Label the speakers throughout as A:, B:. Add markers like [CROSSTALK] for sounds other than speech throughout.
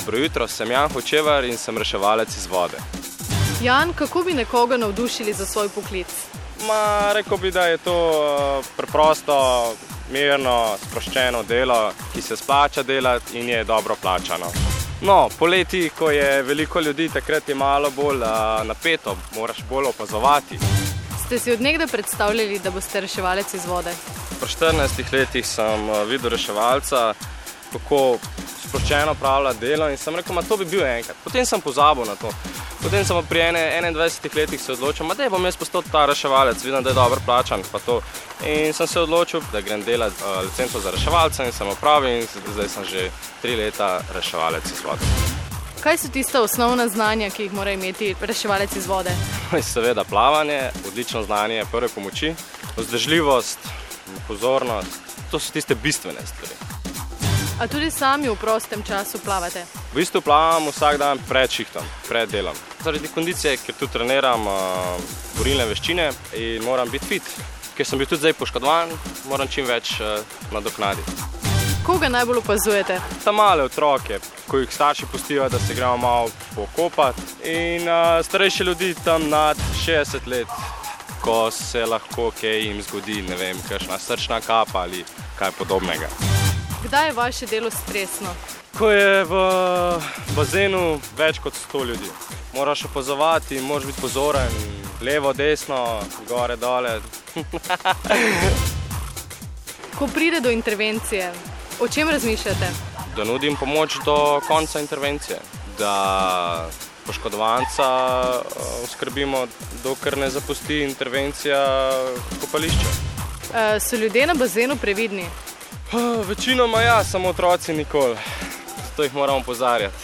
A: Dobro jutro, sem Jan Hočevar in sem reševalec iz vode.
B: Jan, kako bi nekoga navdušili za svoj poklic?
A: Ma, rekel bi, da je to uh, preprosto, mirno, sproščeno delo, ki se splača delati in je dobro plačano. No, poleti, ko je veliko ljudi, takrat je malo bolj uh, napeto, moraš bolj opazovati.
B: Ste si odnegde predstavljali, da boste reševalec iz vode?
A: Po 14 letih sem uh, videl reševalca, kako sproščeno pravlja delo in sem rekel, da to bi bil enkrat. Potem sem pozabil na to. Potem sem pri 21 letih se odločil, da bom jaz postal ta reševalec, vidim, da je dobro plačan. In sem se odločil, da grem delati uh, licenco za reševalca in sem opravil in zdaj sem že tri leta reševalec iz vode.
B: Kaj so tiste osnovna znanja, ki jih mora imeti reševalec iz vode? [LAUGHS]
A: Seveda plavanje, odlično znanje prve pomoči, vzdržljivost, pozornost. To so tiste bistvene stvari.
B: A tudi sami v prostem času plavate?
A: V bistvu plavam vsak dan pred šihtom, pred delom. Zaradi kondicije, ker tu treniram uh, borilne veščine in moram biti fit. Ker sem bil tudi zdaj poškodovan, moram čim več uh, nadoknaditi.
B: Koga najbolj opazujete?
A: Ta male otroke, ko jih starši pustijo, da se gremo malo pokopati. In uh, starejši ljudi tam nad 60 let, ko se lahko kaj jim zgodi, ne vem, kakšna srčna kapa ali kaj podobnega.
B: Kdaj je vaše delo stresno?
A: Ko je v bazenu več kot 100 ljudi. Moraš opazovati, moraš biti pozoren, levo, desno, gore, dole. [LAUGHS]
B: Ko pride do intervencije, o čem razmišljate?
A: Da nudim pomoč do konca intervencije, da poškodovanca oskrbimo, dokler ne zapusti intervencija kopališča.
B: E, so ljudje na bazenu previdni?
A: Večinoma ja, samo otroci nikoli. Zato jih moramo pozarjati.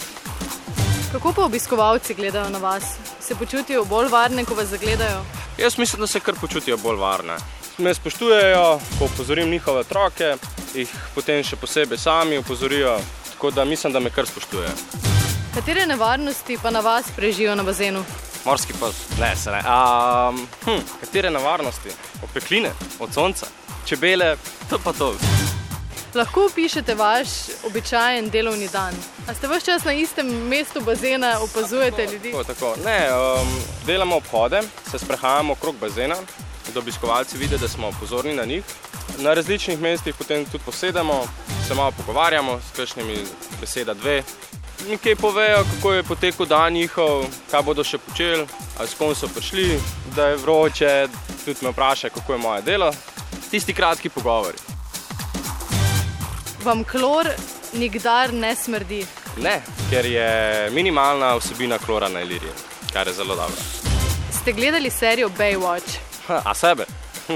B: Kako pa obiskovalci gledajo na vas? Se počutijo bolj varne, ko vas zagledajo?
A: Jaz mislim, da se kar počutijo bolj varne. Me spoštujejo, ko opozorim njihove otroke, jih potem še posebej sami opozorijo, tako da mislim, da me kar spoštujejo.
B: Katere nevarnosti pa na vas prežijo na bazenu?
A: Morski pa ne, se ne. Um, hm, katere nevarnosti? Opekline, od sonca, čebele, to pa to.
B: Lahko opišete vaš običajen delovni dan. A ste vse čas na istem mestu bazena, opazujete
A: tako,
B: ljudi?
A: Tako, tako. Ne, um, delamo obhode, se sprehajamo okrog bazena, da obiskovalci vidijo, da smo pozorni na njih. Na različnih mestih potem tudi posedamo, se malo pogovarjamo s kakšnimi beseda dve. Nekaj povejo, kako je potekel dan njihov, kaj bodo še počeli, ali s kom so prišli, da je vroče, tudi me vprašajo, kako je moje delo. Tisti kratki pogovori.
B: Vam klor nikdar ne smrdi?
A: Ne, ker je minimalna vsebina klora na iliriji, kar je zelo dobro.
B: Ste gledali serijo Baywatch?
A: Ha, a sebe?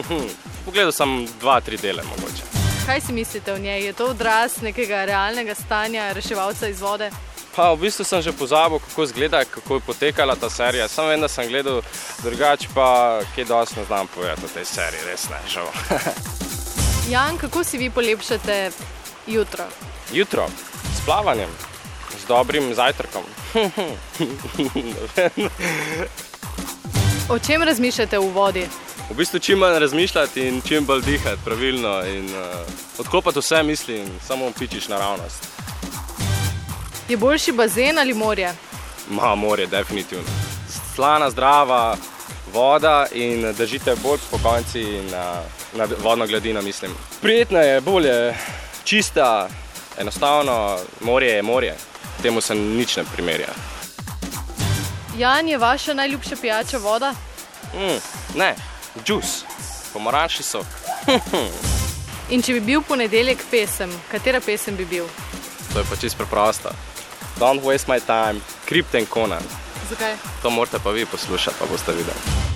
A: [LAUGHS] Pogledal sem dva, tri dele mogoče.
B: Kaj si mislite o njej? Je to odraz nekega realnega stanja reševalca iz vode?
A: Pa v bistvu sem že pozabil, kako izgleda, kako je potekala ta serija. Sam vem, da sem gledal drugače, pa kaj dosti ne znam povedati o tej seriji, res ne, žal. [LAUGHS]
B: Jan, kako si vi polepšate jutro?
A: Jutro, s plavanjem, z dobrim zajtrkom.
B: O čem razmišljate v vodi?
A: V bistvu čim manj razmišljati in čim bolj dihati pravilno in uh, odkopati vse misli in samo pičiš naravnost.
B: Je boljši bazen ali morje?
A: Ma, morje, definitivno. Slana, zdrava voda in držite bolj po konci na, na vodno gladino, mislim. Prijetna je, bolje, čista, enostavno, morje je morje. Temu se nič ne primerja.
B: Jan, je vaša najljubša pijača voda?
A: Mm, ne, džus, pomarančni sok. [LAUGHS]
B: In če bi bil ponedeljek pesem, katera pesem bi bil?
A: To je pa čisto preprosto. Don't waste my time, Krypton Conan.
B: Zakaj?
A: To morate pa vi poslušati, pa boste videli.